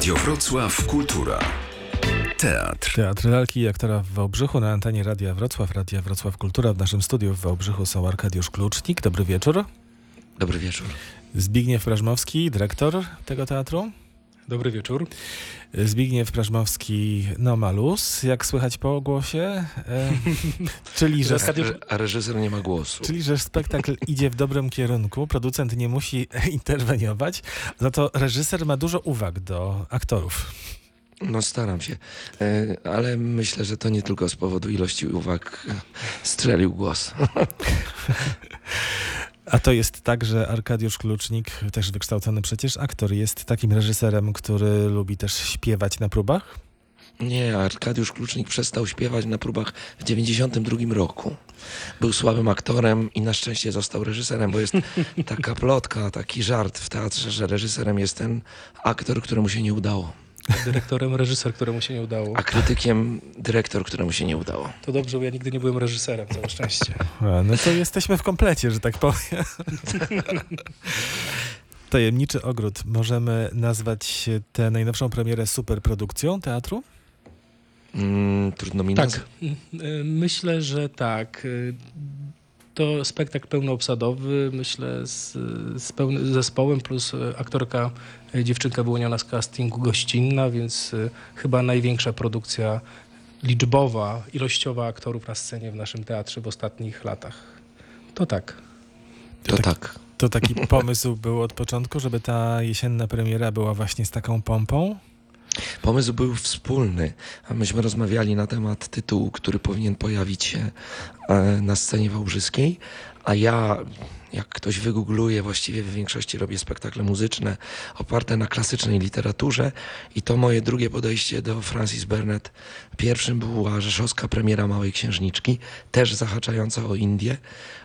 Radio Wrocław Kultura. Teatr. Teatr lalki i aktora w Wałbrzychu na antenie Radia Wrocław, Radia Wrocław Kultura. W naszym studiu w Wałbrzychu są Arkadiusz Klucznik. Dobry wieczór. Dobry wieczór. Zbigniew Prażmowski, dyrektor tego teatru. Dobry wieczór. Zbigniew Prażmowski, no malus, jak słychać po głosie. E, czyli, że, A reżyser nie ma głosu. czyli, że spektakl idzie w dobrym kierunku, producent nie musi interweniować, za to reżyser ma dużo uwag do aktorów. No staram się, E, ale myślę, że to nie tylko z powodu ilości uwag strzelił głos. A to jest tak, że Arkadiusz Klucznik, też wykształcony przecież aktor, jest takim reżyserem, który lubi też śpiewać na próbach? Nie, Arkadiusz Klucznik przestał śpiewać na próbach w 92 roku. Był słabym aktorem i na szczęście został reżyserem, bo jest taka plotka, taki żart w teatrze, że reżyserem jest ten aktor, któremu się nie udało, Dyrektorem reżyser, któremu się nie udało. a krytykiem dyrektor, któremu się nie udało. To dobrze, bo ja nigdy nie byłem reżyserem, całe szczęście. A, no to jesteśmy w komplecie, że tak powiem. Tajemniczy Ogród. Możemy nazwać tę najnowszą premierę superprodukcją teatru? Mm, trudno mi Tak, nazwać. y, myślę, że tak. To spektakl pełnoobsadowy, myślę, z, z pełnym zespołem, plus y, aktorka, y, dziewczynka wyłoniona z castingu gościnna, więc y, chyba największa produkcja liczbowa, ilościowa aktorów na scenie w naszym teatrze w ostatnich latach. To tak. To tak. To taki pomysł był od początku, żeby ta jesienna premiera była właśnie z taką pompą? Pomysł był wspólny. Myśmy rozmawiali na temat tytułu, który powinien pojawić się e, na scenie wałbrzyskiej, a ja, jak ktoś wygoogluje, właściwie w większości robię spektakle muzyczne oparte na klasycznej literaturze i to moje drugie podejście do Francis Burnett. Pierwszym była rzeszowska premiera Małej Księżniczki, też zahaczająca o Indię,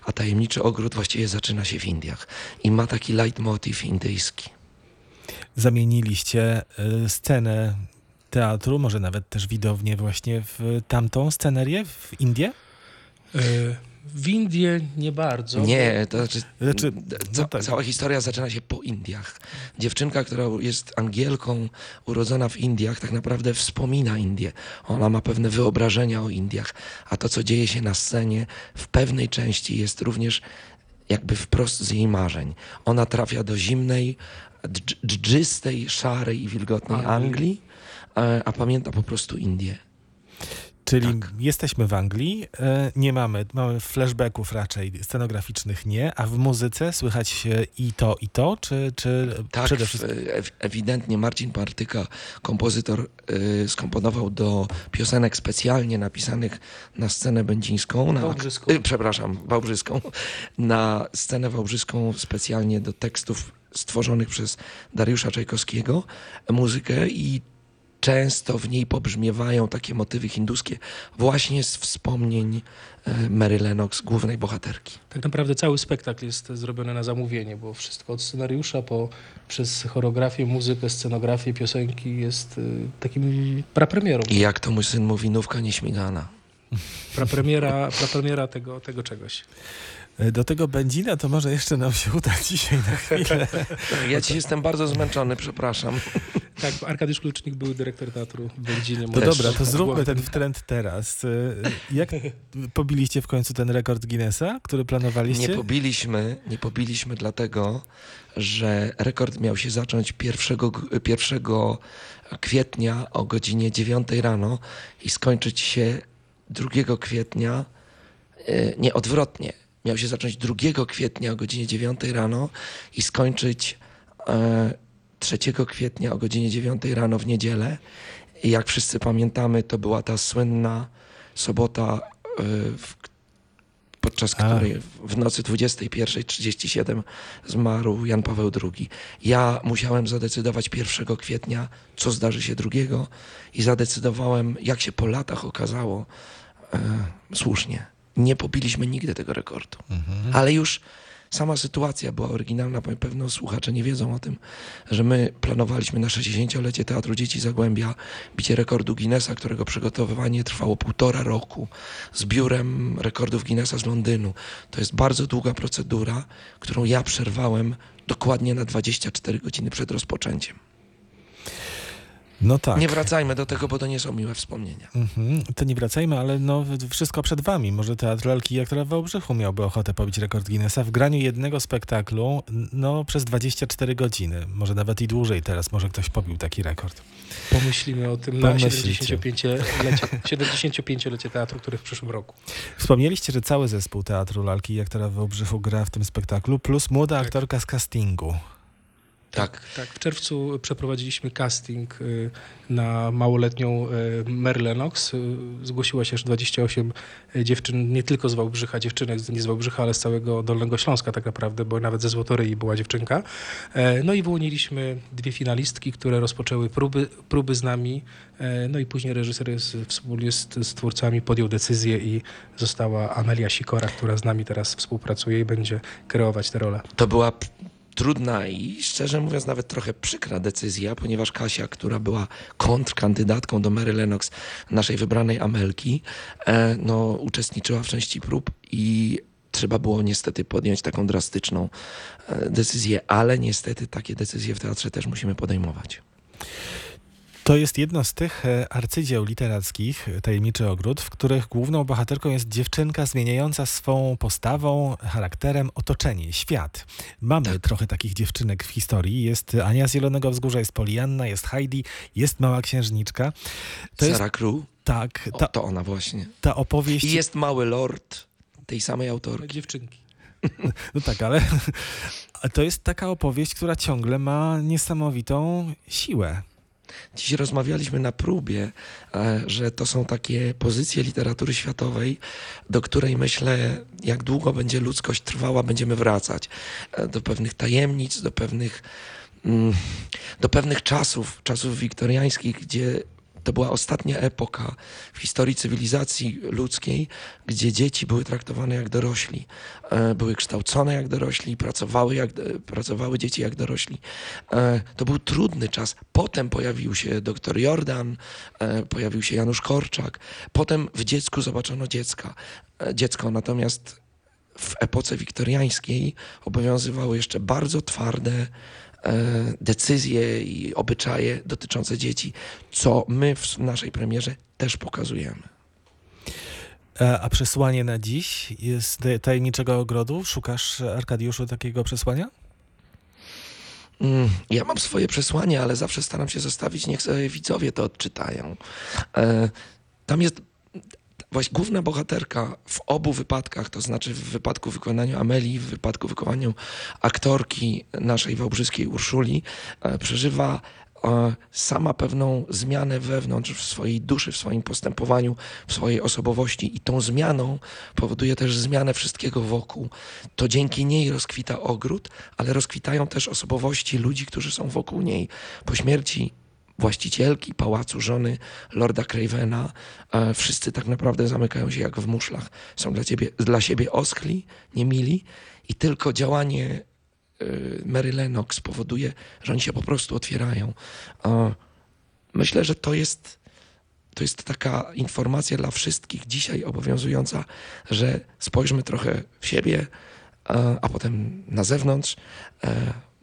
a Tajemniczy Ogród właściwie zaczyna się w Indiach i ma taki leitmotiv indyjski. Zamieniliście y, scenę teatru, może nawet też widownię właśnie w tamtą scenerię, w Indię? Y, W Indie nie bardzo. Nie, to znaczy, Znaczy, no ca- tak. cała historia zaczyna się po Indiach. Dziewczynka, która jest Angielką, urodzona w Indiach, tak naprawdę wspomina Indię. Ona ma pewne wyobrażenia o Indiach, a to, co dzieje się na scenie, w pewnej części jest również jakby wprost z jej marzeń. Ona trafia do zimnej, dżdżystej, szarej i wilgotnej Anglii. Anglii, e, a pamięta po prostu Indię. Czyli Tak. jesteśmy w Anglii, e, nie mamy, mamy flashbacków raczej, scenograficznych nie, a w muzyce słychać e, i to, i to, czy, czy Tak, przede wszystkim... ew- ewidentnie Marcin Partyka, kompozytor, y, skomponował do piosenek specjalnie napisanych na scenę będzińską, na, Wałbrzyską. przepraszam, wałbrzyską, na scenę wałbrzyską specjalnie do tekstów stworzonych przez Dariusza Czajkowskiego, muzykę i często w niej pobrzmiewają takie motywy hinduskie właśnie z wspomnień y, Mary Lennox, głównej bohaterki. Tak naprawdę cały spektakl jest zrobiony na zamówienie, bo wszystko od scenariusza po, przez choreografię, muzykę, scenografię, piosenki jest y, takim prapremierą. I jak to mój syn mówi, nówka nieśmigana. Prapremiera, prapremiera tego, tego czegoś. E, Do tego Będzina to może jeszcze nam się uda dzisiaj na chwilę. Ja ci jestem bardzo zmęczony, przepraszam. Tak, Arkadiusz Klucznik był dyrektor teatru w Będzinie. To dobra, to zróbmy ten trend teraz. E, Jak pobiliście w końcu ten rekord Guinnessa, który planowaliście? Nie pobiliśmy, nie pobiliśmy dlatego, że rekord miał się zacząć 1, g- 1 kwietnia o godzinie 9 rano i skończyć się 2 kwietnia, e, nie odwrotnie, miał się zacząć 2 kwietnia o godzinie 9 rano i skończyć e, 3 kwietnia o godzinie 9 rano w niedzielę. I jak wszyscy pamiętamy, to była ta słynna sobota, e, podczas A. której w nocy 21.37 zmarł Jan Paweł II. Ja musiałem zadecydować 1 kwietnia, co zdarzy się drugiego i zadecydowałem, jak się po latach okazało, e, słusznie. Nie pobiliśmy nigdy tego rekordu. Ale już sama sytuacja była oryginalna, bo pewno słuchacze nie wiedzą o tym, że my planowaliśmy na 60-lecie Teatru Dzieci Zagłębia bicie rekordu Guinnessa, którego przygotowywanie trwało półtora roku z biurem rekordów Guinnessa z Londynu. To jest bardzo długa procedura, którą ja przerwałem dokładnie na 24 godziny przed rozpoczęciem. No tak. Nie wracajmy do tego, bo to nie są miłe wspomnienia. Mhm. To nie wracajmy, ale no, wszystko przed wami. Może Teatr Lalki i Aktora w Wałbrzychu miałby ochotę pobić rekord Guinnessa w graniu jednego spektaklu no, przez 24 godziny. Może nawet i dłużej teraz. Może ktoś pobił taki rekord. Pomyślimy o tym na Pomyślicie. 75-lecie 75-lecie teatru, który w przyszłym roku. Wspomnieliście, że cały zespół Teatru Lalki i Aktora w Wałbrzychu gra w tym spektaklu, plus młoda Tak. aktorka z castingu. Tak. Tak, w czerwcu przeprowadziliśmy casting y, na małoletnią y, Mary Lennox. Y, Zgłosiło się aż 28 dziewczyn, nie tylko z Wałbrzycha, dziewczynek z- nie z Wałbrzycha, ale z całego Dolnego Śląska tak naprawdę, bo nawet ze Złotoryi była dziewczynka. E, No i wyłoniliśmy dwie finalistki, które rozpoczęły próby, próby z nami. E, No i później reżyser jest, wspólnie z, z twórcami podjął decyzję i została Amelia Sikora, która z nami teraz współpracuje i będzie kreować tę rolę. To była trudna i szczerze mówiąc nawet trochę przykra decyzja, ponieważ Kasia, która była kontrkandydatką do Mary Lennox, naszej wybranej Amelki, e, no, uczestniczyła w części prób i trzeba było niestety podjąć taką drastyczną e, decyzję, ale niestety takie decyzje w teatrze też musimy podejmować. To jest jedno z tych e, arcydzieł literackich, e, Tajemniczy Ogród, w których główną bohaterką jest dziewczynka zmieniająca swą postawą, charakterem otoczenie, świat. Mamy Tak. trochę takich dziewczynek w historii. Jest Ania z Zielonego Wzgórza, jest Polianna, jest Heidi, jest Mała Księżniczka. To jest Sarah Crew, tak, o, ta, to ona właśnie. ta opowieść... I jest Mały Lord tej samej autorki. Dziewczynki. No tak, ale to jest taka opowieść, która ciągle ma niesamowitą siłę. Dziś rozmawialiśmy na próbie, e, że to są takie pozycje literatury światowej, do której myślę, jak długo będzie ludzkość trwała, będziemy wracać. E, Do pewnych tajemnic, do pewnych, mm, do pewnych czasów, czasów wiktoriańskich, gdzie to była ostatnia epoka w historii cywilizacji ludzkiej, gdzie dzieci były traktowane jak dorośli, e, były kształcone jak dorośli, pracowały, jak, pracowały dzieci jak dorośli. E, To był trudny czas. Potem pojawił się doktor Jordan, e, pojawił się Janusz Korczak. Potem w dziecku zobaczono dziecka. e, dziecko. Natomiast w epoce wiktoriańskiej obowiązywały jeszcze bardzo twarde e, decyzje i obyczaje dotyczące dzieci, co my w naszej premierze też pokazujemy. E, A przesłanie na dziś jest Tajemniczego Ogrodu? Szukasz, Arkadiuszu, takiego przesłania? Mm, Ja mam swoje przesłanie, ale zawsze staram się zostawić, niech sobie widzowie to odczytają. E, Tam jest właśnie główna bohaterka w obu wypadkach, to znaczy w wypadku wykonania Amelii, w wypadku wykonania aktorki naszej wałbrzyskiej Urszuli, e, przeżywa e, sama pewną zmianę wewnątrz w swojej duszy, w swoim postępowaniu, w swojej osobowości i tą zmianą powoduje też zmianę wszystkiego wokół. To dzięki niej rozkwita ogród, ale rozkwitają też osobowości ludzi, którzy są wokół niej. Po śmierci właścicielki pałacu, żony Lorda Cravena, e, wszyscy tak naprawdę zamykają się jak w muszlach. Są dla, ciebie, dla siebie oschli, niemili i tylko działanie e, Mary Lennox powoduje, że oni się po prostu otwierają. E, Myślę, że to jest, to jest taka informacja dla wszystkich dzisiaj obowiązująca, że spojrzmy trochę w siebie, a potem na zewnątrz.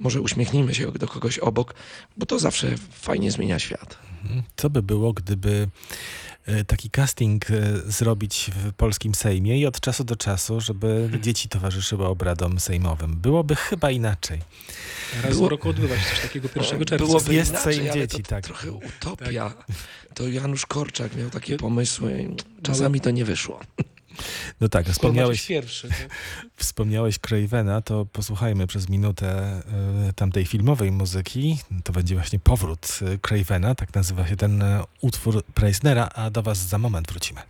Może uśmiechnijmy się do kogoś obok, bo to zawsze fajnie zmienia świat. Co by było, gdyby e, taki casting e, zrobić w polskim Sejmie i od czasu do czasu, żeby dzieci towarzyszyły obradom sejmowym? Byłoby chyba inaczej. Raz Było- w roku odbywa się coś takiego 1 czerwca. Byłoby Jest inaczej, Sejm ale dzieci, to tak. trochę utopia. To Janusz Korczak miał takie pomysły. Czasami to nie wyszło. No tak, Wspomniałeś pierwszy. Tak? wspomniałeś Cravena, to posłuchajmy przez minutę e, tamtej filmowej muzyki. To będzie właśnie powrót e, Cravena, tak nazywa się ten e, utwór Preisnera, a do was za moment wrócimy.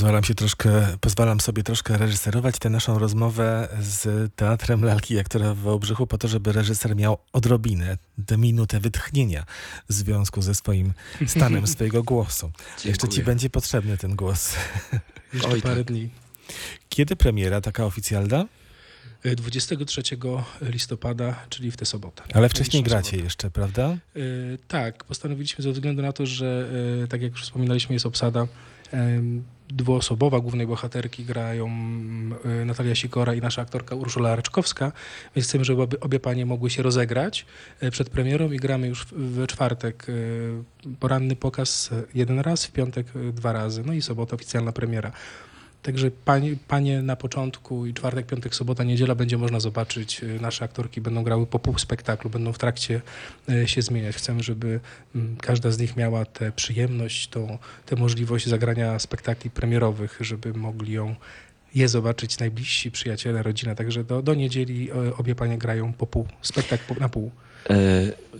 Pozwalam, się troszkę, pozwalam sobie troszkę reżyserować tę naszą rozmowę z Teatrem Lalki i Aktora w Wałbrzychu po to, żeby reżyser miał odrobinę, tę minutę wytchnienia w związku ze swoim stanem swojego głosu. Jeszcze ci Dziękuję. będzie potrzebny ten głos. Jeszcze Oj, parę tak. dni. Kiedy premiera taka oficjalna? Y, 23 listopada, czyli w tę sobotę. Ale wcześniej gracie jeszcze, prawda? Y, Tak, postanowiliśmy ze względu na to, że y, tak jak już wspominaliśmy, jest obsada dwuosobowa. Głównej bohaterki grają y, Natalia Sikora i nasza aktorka Urszula Raczkowska, więc chcemy, żeby obie, panie mogły się rozegrać y, przed premierą i gramy już w, czwartek y, poranny pokaz jeden raz, w piątek y, dwa razy, no i sobota oficjalna premiera. Także panie, panie na początku i czwartek, piątek, sobota, niedziela będzie można zobaczyć. y, Nasze aktorki będą grały po pół spektaklu, będą w trakcie y, się zmieniać. Chcemy, żeby mm, każda z nich miała tę przyjemność, tą, tę możliwość zagrania spektakli premierowych, żeby mogli ją je zobaczyć najbliżsi przyjaciele, rodzina. Także do, do niedzieli y, obie panie grają po pół, spektakl na pół. E,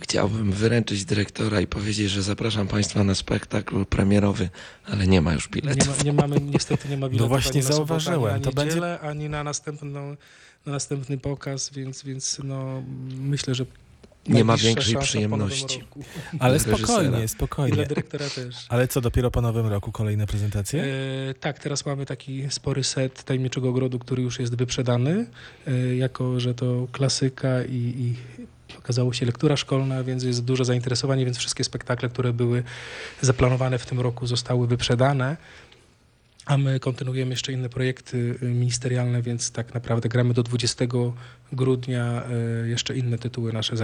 chciałbym wyręczyć dyrektora i powiedzieć, że zapraszam Państwa na spektakl premierowy, ale nie ma już Nie, biletów. ma, nie mamy, niestety nie ma biletów właśnie na sobotę, zauważyłem. Ani To będzie- ani na, następną, na następny pokaz, więc, więc no, myślę, że Nie ma większej przyjemności. Ale spokojnie, reżysera. I dla spokojnie. dyrektora też. Ale co, dopiero po nowym roku kolejne prezentacje? E, tak, teraz mamy taki spory set Tajemniczego Ogrodu, który już jest wyprzedany, e, jako że to klasyka i, i okazało się lektura szkolna, więc jest duże zainteresowanie, więc wszystkie spektakle, które były zaplanowane w tym roku zostały wyprzedane. A my kontynuujemy jeszcze inne projekty ministerialne, więc tak naprawdę gramy do 20 grudnia y, jeszcze inne tytuły nasze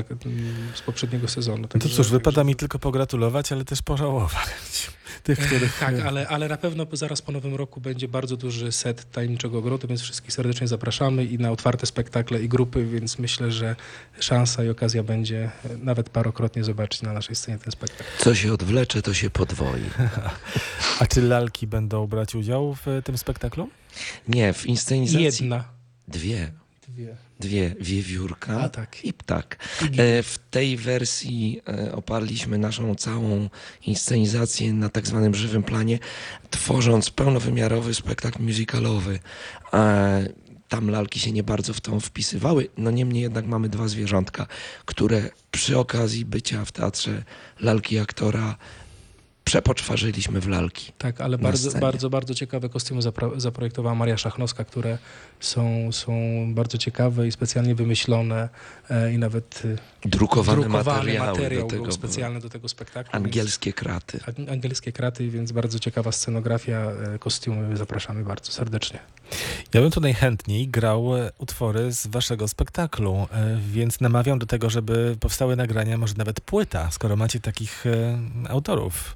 z poprzedniego sezonu. No to cóż, wypada mi tylko pogratulować, ale też pożałować tych, których... Tak, ale, ale na pewno zaraz po nowym roku będzie bardzo duży set Tajemniczego Ogrodu, więc wszystkich serdecznie zapraszamy i na otwarte spektakle i grupy, więc myślę, że szansa i okazja będzie e, nawet parokrotnie zobaczyć na naszej scenie ten spektakl. Co się odwlecze, to się podwoi. A czy lalki będą brać udział w e, tym spektaklu? Nie, w inscenizacji Jedna. dwie. Dwie. Dwie, wiewiórka A tak. i ptak. E, W tej wersji e, oparliśmy naszą całą inscenizację na tak zwanym żywym planie, tworząc pełnowymiarowy spektakl musicalowy. E, Tam lalki się nie bardzo w tą wpisywały, no niemniej jednak mamy dwa zwierzątka, które przy okazji bycia w teatrze lalki aktora przepoczwarzyliśmy w lalki. Tak, ale bardzo, bardzo, bardzo ciekawe kostiumy zapro, zaprojektowała Maria Szachnowska, które są, są bardzo ciekawe i specjalnie wymyślone e, i nawet e, Drukowane, drukowany materiały materiał do tego. specjalny do tego spektaklu. więc- Angielskie kraty. Ang- Angielskie kraty, więc bardzo ciekawa scenografia, e, kostiumy. Zapraszamy bardzo serdecznie. Ja bym tu najchętniej grał utwory z waszego spektaklu, więc namawiam do tego, żeby powstały nagrania, może nawet płyta, skoro macie takich autorów.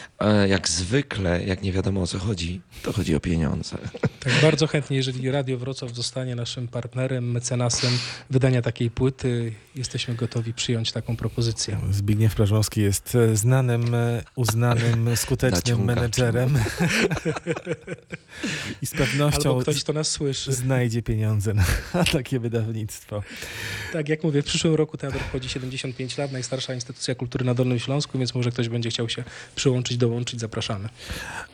Jak zwykle, jak nie wiadomo o co chodzi, to chodzi o pieniądze. Tak bardzo chętnie, jeżeli Radio Wrocław zostanie naszym partnerem, mecenasem wydania takiej płyty, jesteśmy gotowi przyjąć taką propozycję. Zbigniew Prażmowski jest e, znanym, e, uznanym, skutecznym menedżerem i z pewnością Albo ktoś, kto nas słyszy. znajdzie pieniądze na takie wydawnictwo. Tak, jak mówię, w przyszłym roku teatr obchodzi 75 lat, najstarsza instytucja kultury na Dolnym Śląsku, więc może ktoś będzie chciał się przyłączyć, dołączyć, zapraszamy.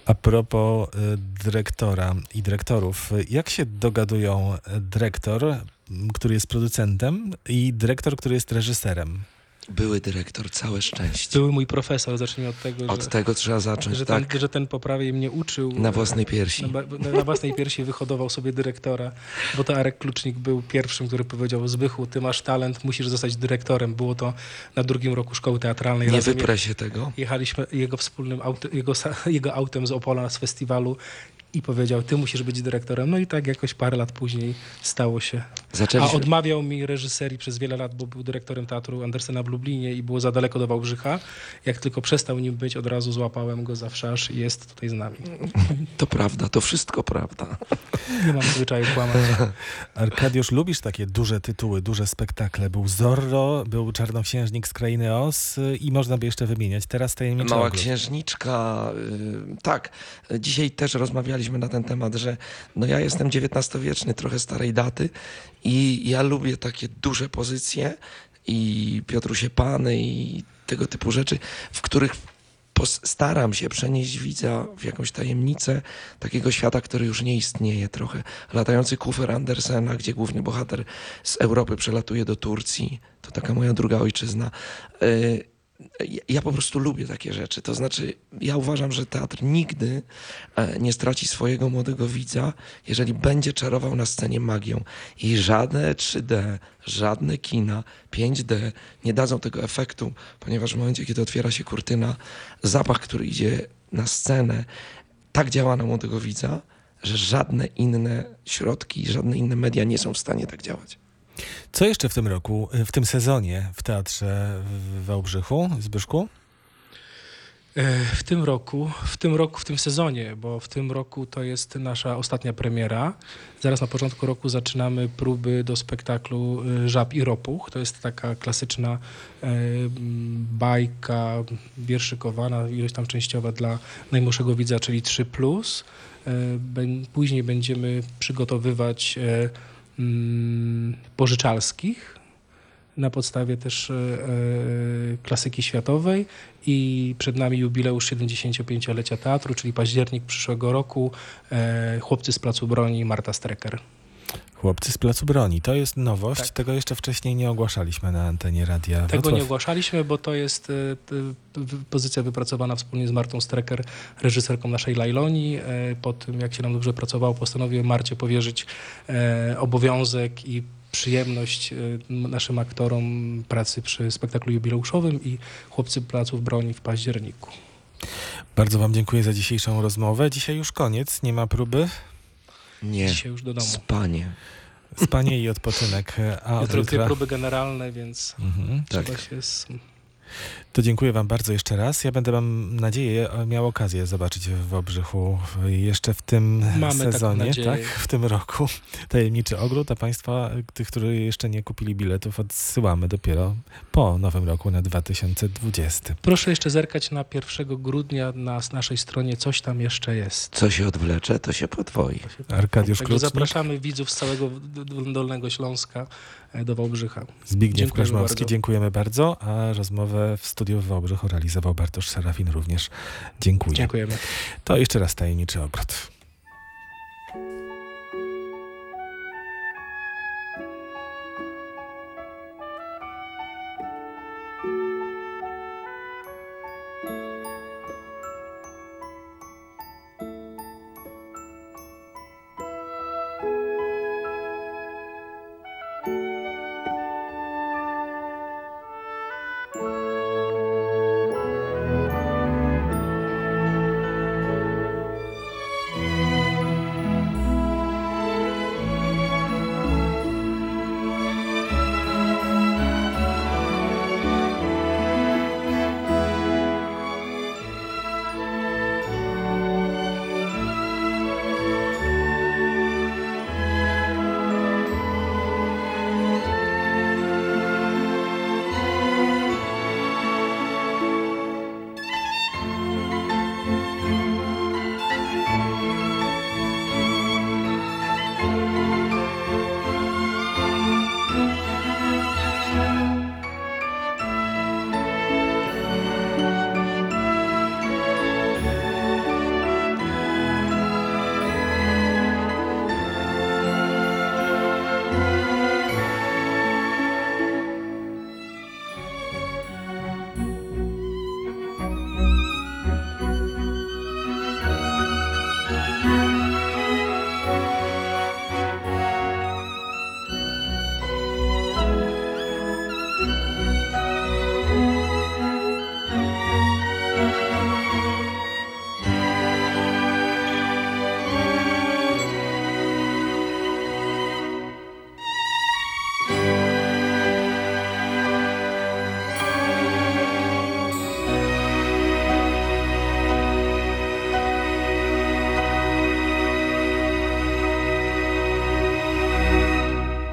A propos e, dyrektora i dyrektorów, jak się dogadują e, dyrektor, który jest producentem i dyrektor, który jest reżyserem? Były dyrektor, całe szczęście. Były mój profesor, zacznijmy od tego, Od że, tego trzeba zacząć, że, tak, ten, że ten poprawnie mnie uczył. na własnej piersi. Na, na, na własnej piersi wyhodował sobie dyrektora, bo to Arek Klucznik był pierwszym, który powiedział Zbychu, ty masz talent, musisz zostać dyrektorem. Było to na drugim roku szkoły teatralnej. Nie wyprę się tego. Jechaliśmy jego wspólnym jego, jego autem z Opola z festiwalu i powiedział, ty musisz być dyrektorem. No i tak jakoś parę lat później stało się. A Zaczęliśmy, odmawiał mi reżyserii przez wiele lat, bo był dyrektorem teatru Andersena w Lublinie i było za daleko do Wałbrzycha. Jak tylko przestał nim być, od razu złapałem go za wszarz i jest tutaj z nami. to prawda, to wszystko prawda. Nie mam zwyczaju kłamać. Arkadiusz, lubisz takie duże tytuły, duże spektakle? Był Zorro, był Czarnoksiężnik z Krainy Os y, i można by jeszcze wymieniać. Teraz Tajemnicza Mała Ogród. księżniczka, y, tak. Dzisiaj też rozmawialiśmy na ten temat, że no ja jestem XIX-wieczny, trochę starej daty i ja lubię takie duże pozycje i Piotrusie Pany i tego typu rzeczy, w których staram się przenieść widza w jakąś tajemnicę takiego świata, który już nie istnieje trochę. Latający kufer Andersena, gdzie główny bohater z Europy przelatuje do Turcji. To taka moja druga ojczyzna. Y, ja- po prostu lubię takie rzeczy. To znaczy, ja uważam, że teatr nigdy e, nie straci swojego młodego widza, jeżeli będzie czarował na scenie magią. I żadne 3D, żadne kina, 5D nie dadzą tego efektu, ponieważ w momencie, kiedy otwiera się kurtyna, zapach, który idzie na scenę, tak działa na młodego widza, że żadne inne środki, żadne inne media nie są w stanie tak działać. Co jeszcze w tym roku, y, w tym sezonie w Teatrze w Wałbrzychu, Zbyszku? E, W tym roku, w tym roku, w tym sezonie, bo w tym roku to jest nasza ostatnia premiera. Zaraz na początku roku zaczynamy próby do spektaklu y, Żab i Ropuch. To jest taka klasyczna e, bajka wierszykowana, ilość tam częściowa dla najmłodszego widza, czyli 3+. E, Później będziemy przygotowywać pożyczalskich na podstawie też e, e, klasyki światowej i przed nami jubileusz 75-lecia teatru, czyli październik przyszłego roku, e, Chłopcy z Placu Broni, Marta Strecker. Chłopcy z Placu Broni. To jest nowość. Tak. Tego jeszcze wcześniej nie ogłaszaliśmy na antenie Radia Tego Wrocław. nie ogłaszaliśmy, bo to jest e, pozycja wypracowana wspólnie z Martą Strecker, reżyserką naszej Lajloni. E, Po tym, jak się nam dobrze pracowało, postanowiłem Marcie powierzyć e, obowiązek i przyjemność naszym aktorom pracy przy spektaklu jubileuszowym i Chłopcy Placów Broni w październiku. Bardzo Wam dziękuję za dzisiejszą rozmowę. Dzisiaj już koniec, nie ma próby. Nie. Dzisiaj już do domu. Spanie. Spanie i odpoczynek. A Jutro dwie próby generalne, więc Mhm. trzeba się... Z... To dziękuję Wam bardzo jeszcze raz. Ja będę, mam nadzieję, miał okazję zobaczyć w Obrzychu jeszcze w tym Mamy sezonie, tak? W tym roku. Tajemniczy ogród, a Państwa, tych, którzy jeszcze nie kupili biletów, odsyłamy dopiero po nowym roku na 2020. Proszę jeszcze zerkać na 1 grudnia na naszej stronie, coś tam jeszcze jest. Co się odwlecze, to się podwoi. Arkadiusz Klucznik, zapraszamy widzów z całego Dolnego Śląska e, do Wałbrzycha. Zbigniew Koźmowski, bardzo. dziękujemy bardzo, a rozmowę w studiu w Wałbrzychu realizował Bartosz Serafin również. Dziękuję. Dziękujemy. To jeszcze raz tajemniczy ogród.